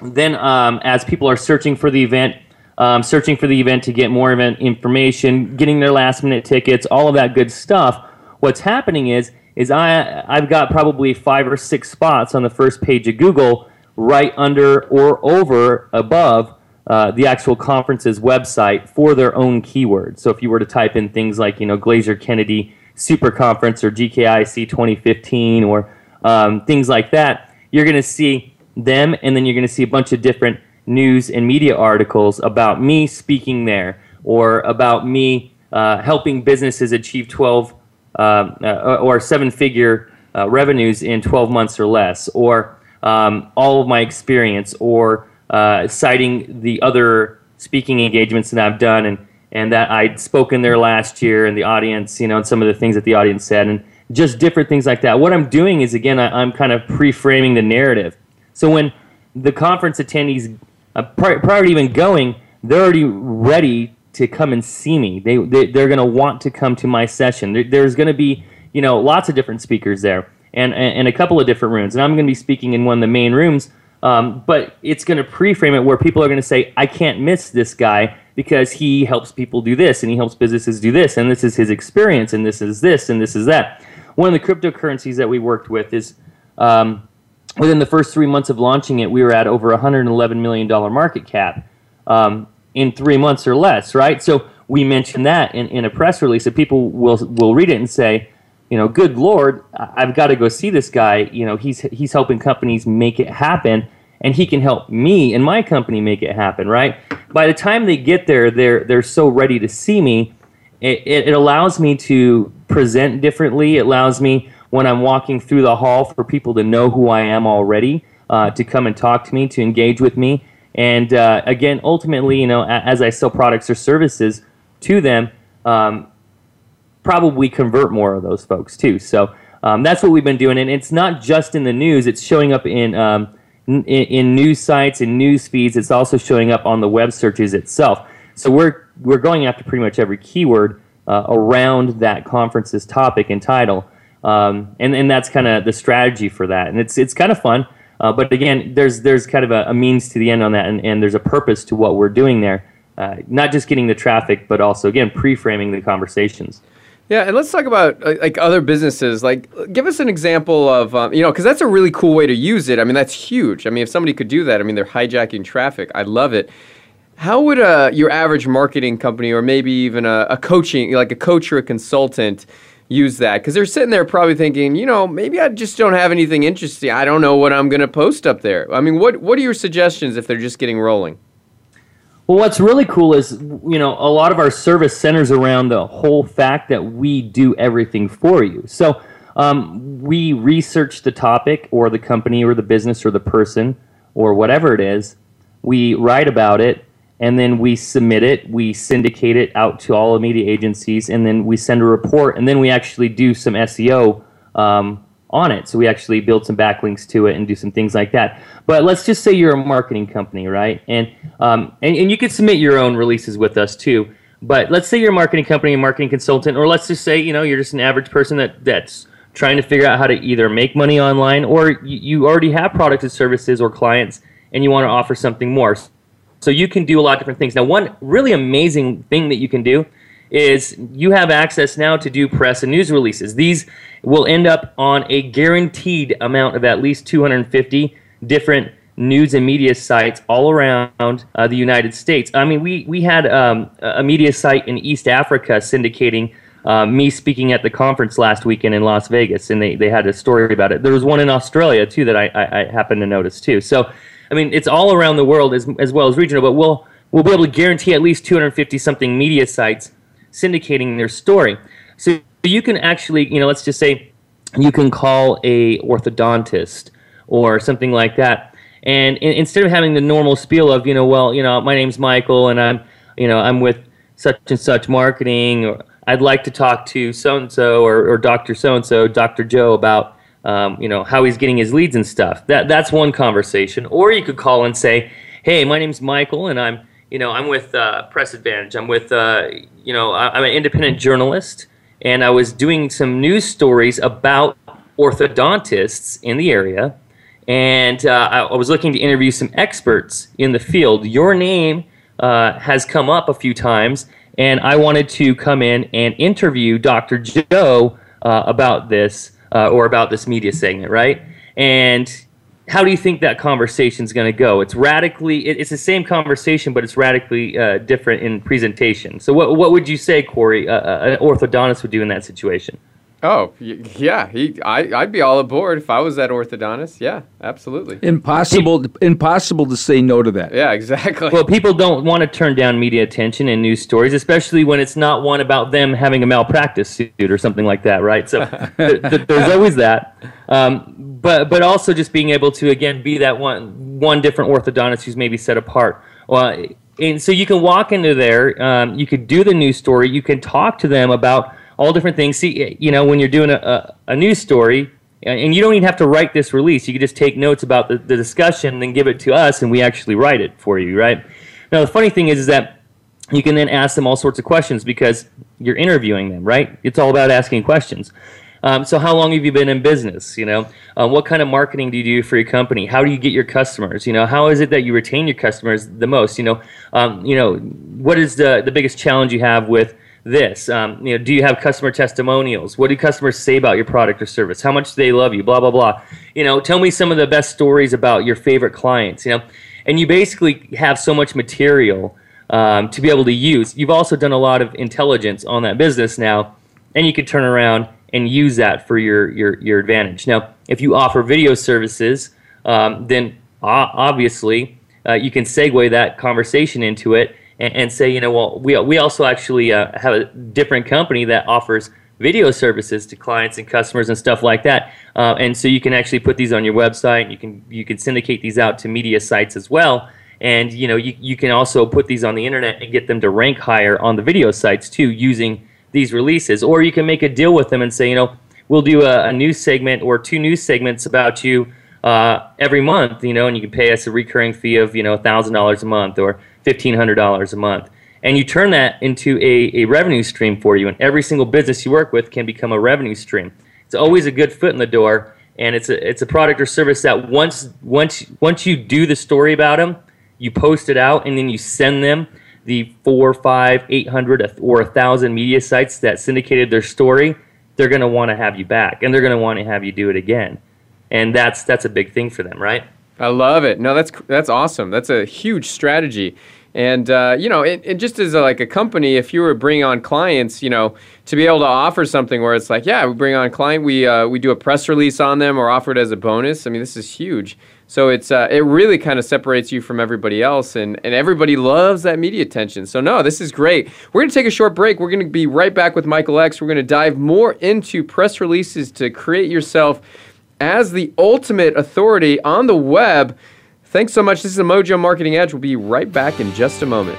Speaker 4: then, um, as people are searching for the event, um, searching for the event to get more event information, getting their last minute tickets, all of that good stuff, what's happening is is I I've got probably five or six spots on the first page of Google, right under or over above uh, the actual conference's website for their own keywords. So if you were to type in things like, you know, Glazer Kennedy Super Conference or GKIC 2015 or um, things like that, you're going to see them and then you're going to see a bunch of different news and media articles about me speaking there or about me uh, helping businesses achieve 12 um, uh, or seven figure uh, revenues in 12 months or less, or um, all of my experience, or uh, citing the other speaking engagements that I've done and, and that I'd spoken there last year and the audience, you know, and some of the things that the audience said and just different things like that. What I'm doing is, again, I, am kind of pre framing the narrative. So when the conference attendees, uh, prior, prior to even going, they're already ready to come and see me. They, they, are going to want to come to my session. There, there's going to be, you know, lots of different speakers there and, and, and a couple of different rooms. And I'm going to be speaking in one of the main rooms um, but it's going to pre-frame it where people are going to say, "I can't miss this guy because he helps people do this, and he helps businesses do this, and this is his experience, and this is this, and this is that." One of the cryptocurrencies that we worked with is um, within the first three months of launching it, we were at over 111 million dollar market cap um, in three months or less, right? So we mentioned that in, in a press release that people will will read it and say, you know, good lord, I've got to go see this guy. You know, he's he's helping companies make it happen, and he can help me and my company make it happen. Right? By the time they get there, they're they're so ready to see me. It, it, it allows me to present differently. It allows me when I'm walking through the hall for people to know who I am already, uh, to come and talk to me, to engage with me. And uh, again, ultimately, you know, as I sell products or services to them, um, probably convert more of those folks too. So um, that's what we've been doing, and it's not just in the news; it's showing up in um, in, in, news sites and news feeds. It's also showing up on the web searches itself. So we're we're going after pretty much every keyword uh, around that conference's topic and title, um, and and that's kind of the strategy for that, and it's it's kind of fun. Uh, but again, there's there's kind of a, a, means to the end on that, and, and there's a purpose to what we're doing there. Uh, not just getting the traffic, but also again pre-framing the conversations.
Speaker 2: Yeah, and let's talk about uh, like other businesses. Like, give us an example of um, you know because that's a really cool way to use it. I mean, that's huge. I mean, if somebody could do that, I mean, they're hijacking traffic. I love it. How would uh, your average marketing company, or maybe even a, a coaching, like a coach or a consultant, use that because they're sitting there probably thinking, you know, maybe I just don't have anything interesting. I don't know what I'm going to post up there. I mean, what what are your suggestions if they're just getting rolling?
Speaker 4: Well, what's really cool is, you know, a lot of our service centers around the whole fact that we do everything for you. So um, we research the topic or the company or the business or the person or whatever it is. We write about it and then we submit it. We syndicate it out to all the media agencies and then we send a report and then we actually do some SEO um, on it. So we actually build some backlinks to it and do some things like that. But let's just say you're a marketing company, right? And um, and, and you could submit your own releases with us too. But let's say you're a marketing company, a marketing consultant, or let's just say you know you're just an average person that that's trying to figure out how to either make money online or you already have products and services or clients and you want to offer something more. So you can do a lot of different things. Now, one really amazing thing that you can do is you have access now to do press and news releases. These will end up on a guaranteed amount of at least 250 different news and media sites all around uh, the United States. I mean, we, we had um, a media site in East Africa syndicating uh, me speaking at the conference last weekend in Las Vegas, and they, they had a story about it. There was one in Australia, too, that I, I, I happened to notice, too. So, I mean, it's all around the world as, as well as regional, but we'll, we'll be able to guarantee at least 250 something media sites syndicating their story. So you can actually, you know, let's just say you can call a orthodontist or something like that. And in, instead of having the normal spiel of, you know, well, you know, my name's Michael and I'm, you know, I'm with such and such marketing or I'd like to talk to so and so or Dr. so and so, Dr. Joe about um, you know how he's getting his leads and stuff. That that's one conversation. Or you could call and say, "Hey, my name's Michael, and I'm you know, I'm with uh, Press Advantage. I'm with, uh, you know, I'm an independent journalist, and I was doing some news stories about orthodontists in the area, and uh, I, I was looking to interview some experts in the field. Your name uh, has come up a few times, and I wanted to come in and interview Dr. Joe uh, about this uh, or about this media segment, right? And how do you think that conversation is going to go? It's radically, it, it's the same conversation, but it's radically uh, different in presentation. So, what, what would you say, Corey, uh, uh an orthodontist would do in that situation?
Speaker 2: Oh yeah, he. I, I'd be all aboard if I was that orthodontist. Yeah, absolutely.
Speaker 5: Impossible, impossible to say no to that.
Speaker 2: Yeah, exactly.
Speaker 4: Well, people don't want to turn down media attention and news stories, especially when it's not one about them having a malpractice suit or something like that, right? So th- th- there's always that. Um, but but also just being able to again be that one one different orthodontist who's maybe set apart. Well, and so you can walk into there, um, you could do the news story, you can talk to them about all different things. See, eh, you know, when you're doing a, a, a news story, and you don't even have to write this release. You can just take notes about the, the discussion and then give it to us, and we actually write it for you, right? Now, the funny thing is, is that you can then ask them all sorts of questions because you're interviewing them, right? It's all about asking questions. Um, so, how long have you been in business? You know, uh, what kind of marketing do you do for your company? How do you get your customers? You know, how is it that you retain your customers the most? You know, um, you know, what is the the biggest challenge you have with this? Um, you know, do you have customer testimonials? What do customers say about your product or service? How much do they love you? Blah blah blah. You know, tell me some of the best stories about your favorite clients. You know, and you basically have so much material um, to be able to use. You've also done a lot of intelligence on that business now, and you can turn around and use that for your your your advantage. Now, if you offer video services, um, then obviously uh, you can segue that conversation into it and, and say, you know, well, we, we also actually uh, have a different company that offers video services to clients and customers and stuff like that. Uh, and so you can actually put these on your website. You can you can syndicate these out to media sites as well. And you know you, you can also put these on the internet and get them to rank higher on the video sites too using these releases. Or you can make a deal with them and say, you know, we'll do a, a news segment or two news segments about you uh, every month, you know, and you can pay us a recurring fee of you know thousand dollars a month or $1,500 a month. And you turn that into a, a revenue stream for you. And every single business you work with can become a revenue stream. It's always a good foot in the door. And it's a, it's a product or service that once, once, once you do the story about them, you post it out, and then you send them the four, five, eight hundred, or a thousand media sites that syndicated their story, they're going to want to have you back, and they're going to want to have you do it again, and that's that's a big thing for them, right?
Speaker 2: I love it. No, that's that's awesome. That's a huge strategy. And uh, you know, it, it just as a, like a company, if you were bringing on clients, you know, to be able to offer something where it's like, yeah, we bring on a client, we uh, we do a press release on them or offer it as a bonus. I mean, this is huge. So it's uh, it really kind of separates you from everybody else, and and everybody loves that media attention. So no, this is great. We're gonna take a short break. We're gonna be right back with Michael X. We're gonna dive more into press releases to create yourself as the ultimate authority on the web. Thanks so much. This is the Mojo Marketing Edge. We'll be right back in just a moment.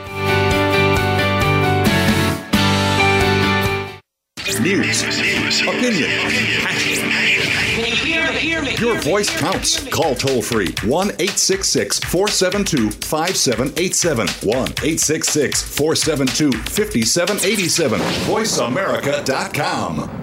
Speaker 2: News, opinion, your voice counts. Call toll free 1 866 472 5787. 1 866 472 5787. VoiceAmerica.com.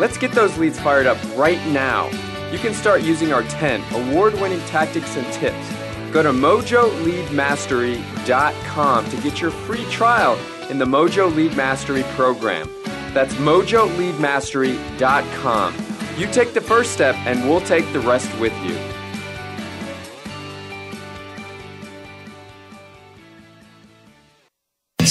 Speaker 2: Let's get those leads fired up right now. You can start using our 10 award winning tactics and tips. Go to mojoleadmastery.com to get your free trial in the Mojo Lead Mastery program. That's mojoleadmastery.com. You take the first step, and we'll take the rest with you.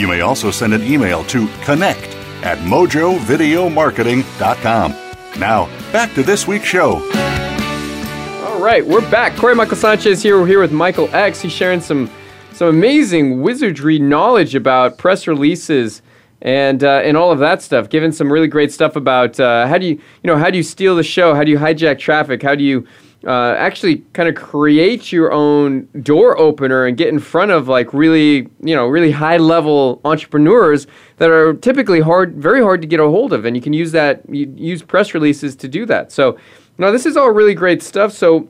Speaker 1: you may also send an email to connect at mojovideomarketing.com. Now, back to this week's show.
Speaker 2: All right, we're back. Corey Michael Sanchez here. We're here with Michael X. He's sharing some some amazing wizardry knowledge about press releases and uh, and all of that stuff. Giving some really great stuff about uh, how do you you know how do you steal the show? How do you hijack traffic? How do you uh, actually kind of create your own door opener and get in front of like really you know really high level entrepreneurs that are typically hard very hard to get a hold of and you can use that you use press releases to do that so now this is all really great stuff so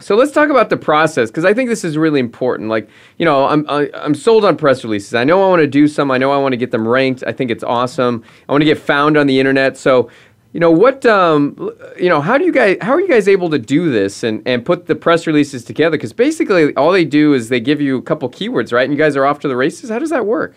Speaker 2: so let's talk about the process because I think this is really important. Like, you know, I'm I, am i am sold on press releases. I know I want to do some. I know I want to get them ranked. I think it's awesome. I want to get found on the internet. So you know what? Um, you know how do you guys? How are you guys able to do this and and put the press releases together? Because basically, all they do is they give you a couple keywords, right? And you guys are off to the races. How does that work?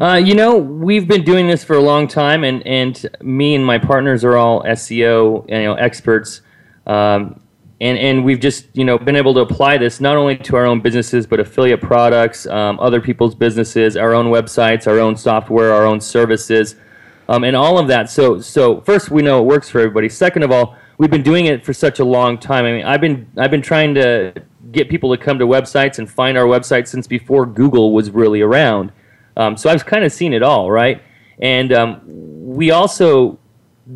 Speaker 4: Uh, you know, we've been doing this for a long time, and and me and my partners are all SEO you know experts. Um, and, and we've just you know been able to apply this not only to our own businesses but affiliate products, um, other people's businesses, our own websites, our own software, our own services um, and all of that. So, so first we know it works for everybody. Second of all, we've been doing it for such a long time. I mean, I've been I've been trying to get people to come to websites and find our website since before Google was really around. Um, so I've kind of seen it all, right? And um, we also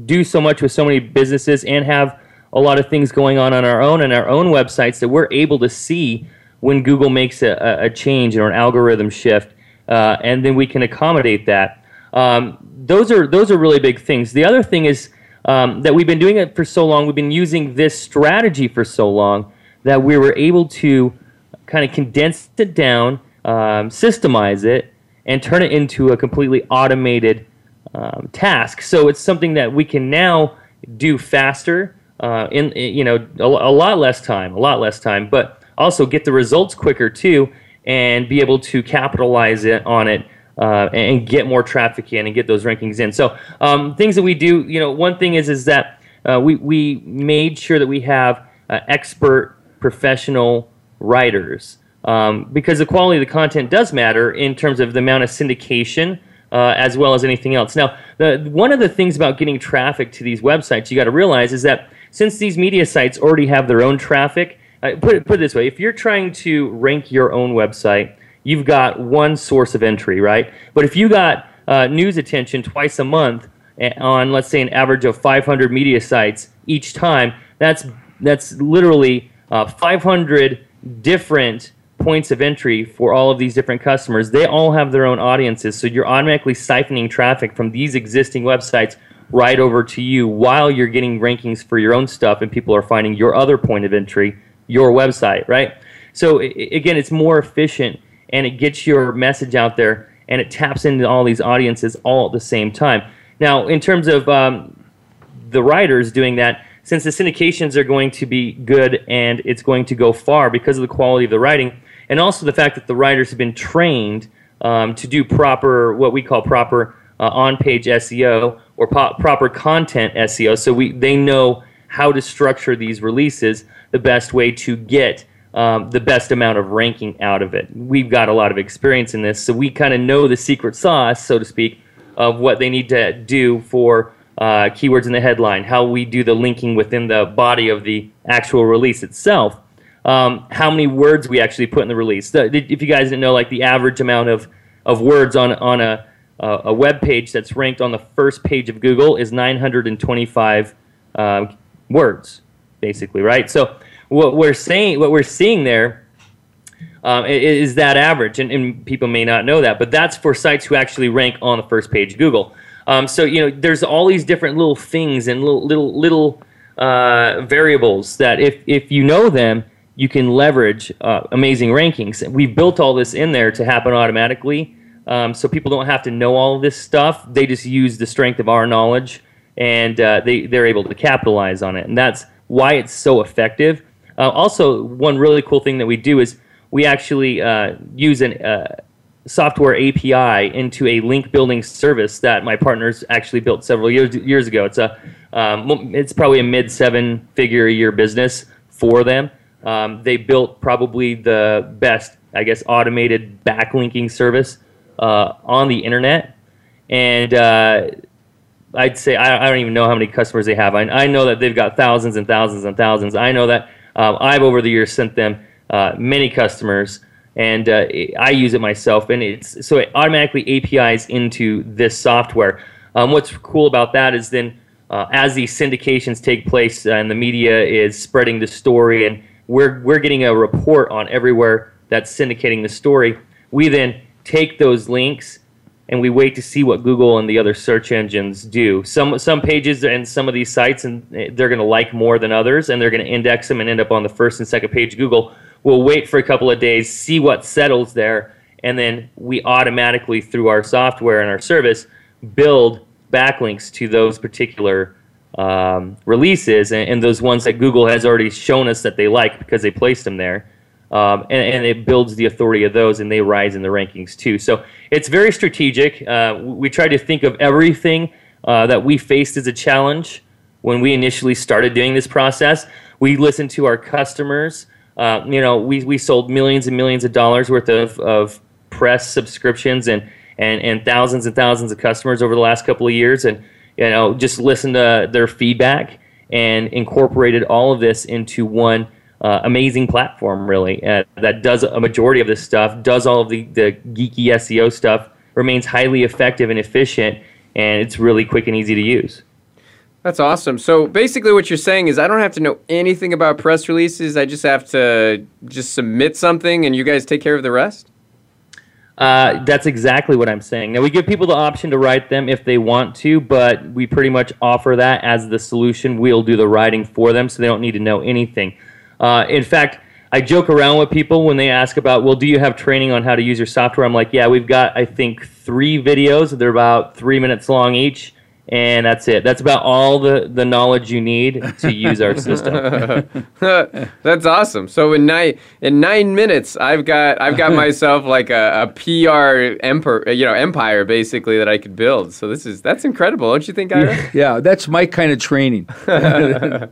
Speaker 4: do so much with so many businesses and have a lot of things going on on our own and our own websites that we're able to see when Google makes a, a change or an algorithm shift, uh, and then we can accommodate that. Um, those are those are really big things. The other thing is um, that we've been doing it for so long. We've been using this strategy for so long that we were able to kind of condense it down, um, systemize it, and turn it into a completely automated um, task. So it's something that we can now do faster uh, in, in, you know a, a lot less time, a lot less time, but also get the results quicker too, and be able to capitalize it on it uh, and get more traffic in and get those rankings in. So um, things that we do, you know, one thing is is that uh, we we made sure that we have uh, expert professional writers um, because the quality of the content does matter in terms of the amount of syndication. Uh, as well as anything else. Now, the, one of the things about getting traffic to these websites you got to realize is that since these media sites already have their own traffic, uh, put it, put it this way: if you're trying to rank your own website, you've got one source of entry, right? But if you got uh, news attention twice a month eh, on, let's say, an average of 500 media sites each time, that's that's literally uh, 500 different points of entry for all of these different customers. They all have their own audiences, so you're automatically siphoning traffic from these existing websites right over to you while you're getting rankings for your own stuff and people are finding your other point of entry, your website, right? So again, it's more efficient and it gets your message out there and it taps into all these audiences all at the same time. Now, in terms of um, the writers doing that, since the syndications are going to be good and it's going to go far because of the quality of the writing, and also the fact that the writers have been trained um, to do proper, what we call proper uh, on-page SEO or po- proper content SEO. So we they know how to structure these releases the best way to get um, the best amount of ranking out of it. We've got a lot of experience in this, so we kind of know the secret sauce, so to speak, of what they need to do for uh, keywords in the headline, how we do the linking within the body of the actual release itself, um, how many words we actually put in the release. The, if you guys didn't know, like the average amount of, of words on, on a, uh, a web page that's ranked on the first page of Google is 925 uh, um, words, basically, right? So what we're saying, what we're seeing there, um, is that average, and, and, people may not know that, but that's for sites who actually rank on the first page Google. Um, so you know, there's all these different little things and little little little uh, variables that if if you know them, you can leverage uh, amazing rankings. We've built all this in there to happen automatically, um, so people don't have to know all this stuff. They just use the strength of our knowledge, and uh, they they're able to capitalize on it, and that's why it's so effective uh, also, one really cool thing that we do is we actually uh, use a uh, software API into a link building service that my partners actually built several years years ago. It's a um, it's probably a mid seven figure a year business for them. Um, they built probably the best, I guess, automated backlinking service uh, on the internet, and uh, I'd say I, I, don't even know how many customers they have. I, I know that they've got thousands and thousands and thousands. I know that um, I've over the years sent them uh, many customers, and uh, I use it myself. And it's so it automatically APIs into this software. Um, what's cool about that is then uh, as these syndications take place uh, and the media is spreading the story, and we're we're getting a report on everywhere that's syndicating the story. We then take those links and we wait to see what Google and the other search engines do. Some some pages and some of these sites and they're going to like more than others, and they're going to index them and end up on the first and second page Google. We'll wait for a couple of days, see what settles there, and then we automatically through our software and our service build backlinks to those particular um, releases and, and those ones that Google has already shown us that they like because they placed them there um, and, and, it builds the authority of those, and they rise in the rankings too. So it's very strategic. Uh, we try to think of everything uh, that we faced as a challenge when we initially started doing this process. We listened to our customers. Uh, you know, we, we sold millions and millions of dollars worth of, of press subscriptions and, and, and thousands and thousands of customers over the last couple of years, and you know, just listened to their feedback and incorporated all of this into one uh, amazing platform really uh, that does a majority of this stuff, does all of the, the geeky SEO stuff, remains highly effective and efficient, and it's really quick and easy to use.
Speaker 2: That's awesome. So basically, what you're saying is I don't have to know anything about press releases. I just have to just submit something, and you guys take care of the rest.
Speaker 4: Uh, that's exactly what I'm saying. Now we give people the option to write them if they want to, but we pretty much offer that as the solution. We'll do the writing for them, so they don't need to know anything. Uh, in fact, I joke around with people when they ask about, well, do you have training on how to use your software? I'm like, yeah, we've got, I think, three videos. They're about three minutes long each and that's it. That's about all the, the knowledge you need to use our system.
Speaker 2: that's awesome. So in nine in nine minutes, I've got I've got myself like a, a PR empire, you know, empire basically that I could build. So this is that's incredible, don't you think, Ira?
Speaker 5: yeah, that's my kind of training.
Speaker 4: yeah,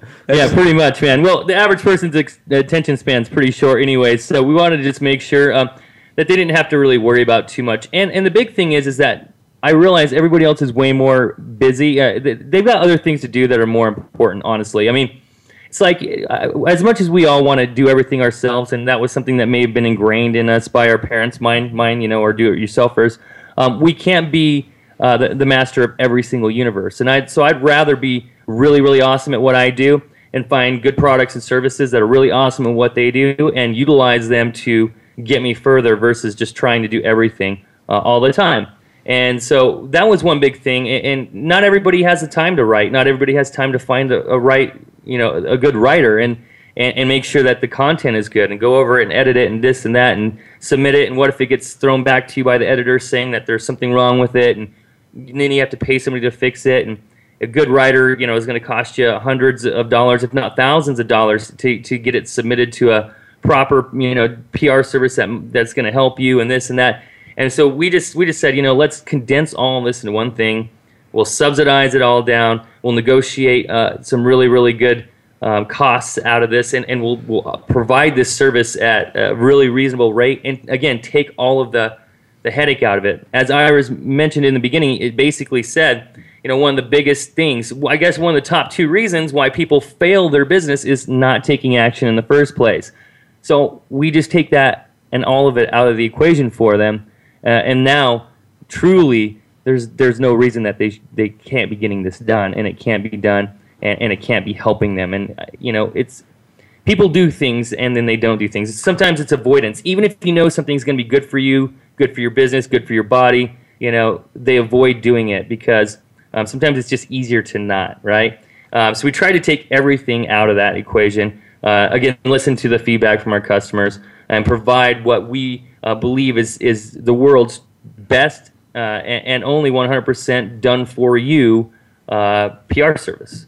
Speaker 4: pretty much, man. Well, the average person's ex- attention span's pretty short anyway, so we wanted to just make sure um, that they didn't have to really worry about too much. And and the big thing is is that I realize everybody else is way more busy. Uh, they've got other things to do that are more important, honestly. I mean, it's like uh, as much as we all want to do everything ourselves, and that was something that may have been ingrained in us by our parents, mine, mine, you know, or do-it-yourselfers. Um, we can't be uh, the, the master of every single universe, and I'd, so I'd rather be really, really awesome at what I do and find good products and services that are really awesome in what they do and utilize them to get me further versus just trying to do everything uh, all the time. And so that was one big thing. And not everybody has the time to write. Not everybody has time to find a, a right, you know, a good writer and, and, and make sure that the content is good and go over it and edit it and this and that and submit it. And what if it gets thrown back to you by the editor saying that there's something wrong with it and then you have to pay somebody to fix it. And a good writer, you know, is going to cost you hundreds of dollars, if not thousands of dollars, to, to get it submitted to a proper, you know, PR service that, that's going to help you and this and that and so we just we just said, you know, let's condense all of this into one thing. We'll subsidize it all down. We'll negotiate uh, some really really good um, costs out of this, and, and we'll, we'll provide this service at a really reasonable rate. And again, take all of the the headache out of it. As Ira's mentioned in the beginning, it basically said, you know, one of the biggest things, I guess one of the top two reasons why people fail their business is not taking action in the first place. So we just take that and all of it out of the equation for them uh, and now, truly, there's there's no reason that they they can't be getting this done, and it can't be done, and, and it can't be helping them. And uh, you know, it's people do things and then they don't do things. Sometimes it's avoidance. Even if you know something's going to be good for you, good for your business, good for your body, you know, they avoid doing it because um, sometimes it's just easier to not, right? Um, so we try to take everything out of that equation. Uh, again, listen to the feedback from our customers and provide what we uh, believe is is the world's best uh, and, and, only 100% done for you uh, PR service.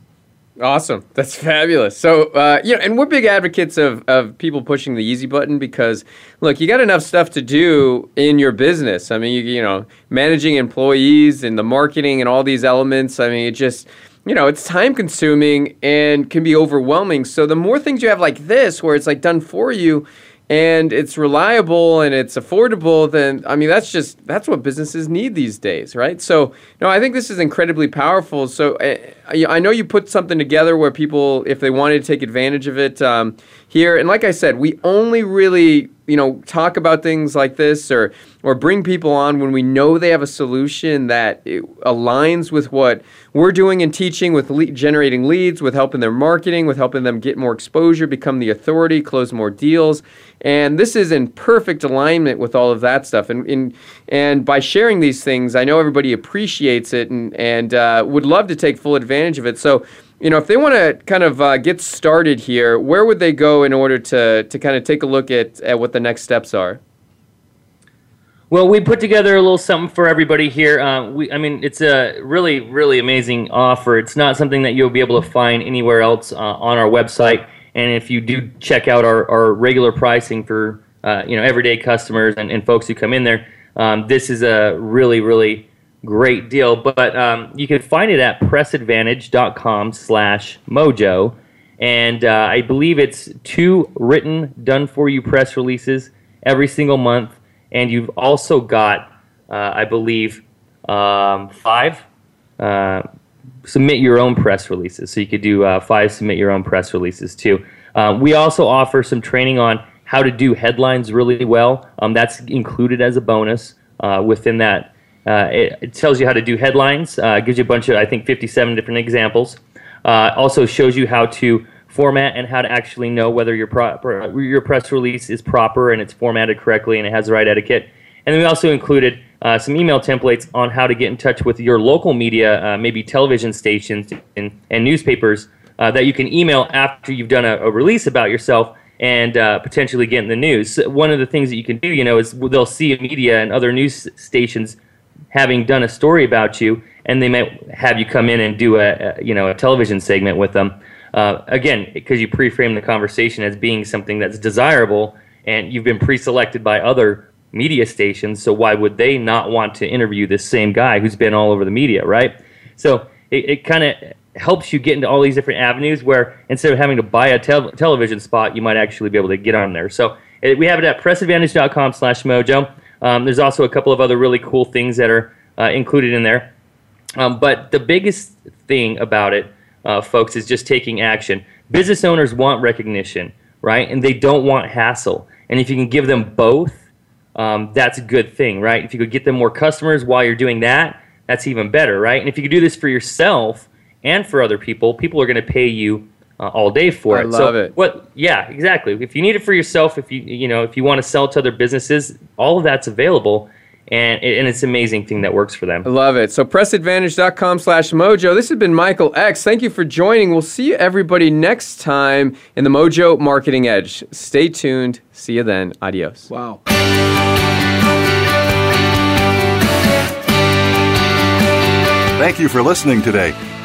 Speaker 2: Awesome. That's fabulous. So, uh, you know, and we're big advocates of, of people pushing the easy button because, look, you got enough stuff to do in your business. I mean, you, you know, managing employees and the marketing and all these elements. I mean, it just, you know, it's time consuming and can be overwhelming. So, the more things you have like this, where it's like done for you, and it's reliable and it's affordable, then I mean that's just that's what businesses need these days, right? So no, I think this is incredibly powerful. So eh, I, I know you put something together where people, if they wanted to take advantage of it um, here, and like I said, we only really you know talk about things like this or or bring people on when we know they have a solution that aligns with what we're doing in teaching with le- generating leads with helping their marketing with helping them get more exposure become the authority close more deals and this is in perfect alignment with all of that stuff and and, and by sharing these things i know everybody appreciates it and and uh, would love to take full advantage of it so you know, if they want to kind of uh, get started here, where would they go in order to, to kind of take a look at, at what the next steps are?
Speaker 4: Well, we put together a little something for everybody here. Uh, we, I mean, it's a really, really amazing offer. It's not something that you'll be able to find anywhere else uh, on our website. And if you do check out our, our regular pricing for uh, you know everyday customers and, and folks who come in there, um, this is a really, really great deal. But um, you can find it at pressadvantage.com slash mojo. And uh, I believe it's two written, done for you press releases every single month. And you've also got, uh, I believe, um, five uh, submit your own press releases. So you could do uh, five submit your own press releases too. Uh, we also offer some training on how to do headlines really well. Um, that's included as a bonus uh, within that uh, it, it, tells you how to do headlines, uh, gives you a bunch of, I think, 57 different examples. Uh, also shows you how to format and how to actually know whether your, pro- your press release is proper and it's formatted correctly and it has the right etiquette. And then we also included uh, some email templates on how to get in touch with your local media, uh, maybe television stations and, and newspapers uh, that you can email after you've done a, a release about yourself and uh, potentially get in the news. One of the things that you can do, you know, is they'll see media and other news stations having done a story about you, and they might have you come in and do a, a you know a television segment with them. Uh, again, because you pre-frame the conversation as being something that's desirable, and you've been pre-selected by other media stations. So why would they not want to interview this same guy who's been all over the media, right? So it, it kind of helps you get into all these different avenues where instead of having to buy a television spot, you might actually be able to get on there. So eh, we have it at pressadvantage.com slash mojo. Um, there's also a couple of other really cool things that are uh, included in there. Um, but the biggest thing about it, uh, folks, is just taking action. Business owners want recognition, right? And they don't want hassle. And if you can give them both, um, that's a good thing, right? If you could get them more customers while you're doing that, that's even better, right? And if you could do this for yourself and for other people, people are going to pay you uh, all day for
Speaker 2: I
Speaker 4: it. I
Speaker 2: love so it. What?
Speaker 4: Yeah, exactly. If you need it for yourself, if you you know if you want to sell to other businesses, all of that's available. And, and it's an amazing thing that works for them.
Speaker 2: I love it. So pressadvantage.com slash mojo. This has been Michael X. Thank you for joining. We'll see you everybody next time in the Mojo Marketing Edge. Stay tuned. See you then. Adios. Wow.
Speaker 1: Thank you for listening today.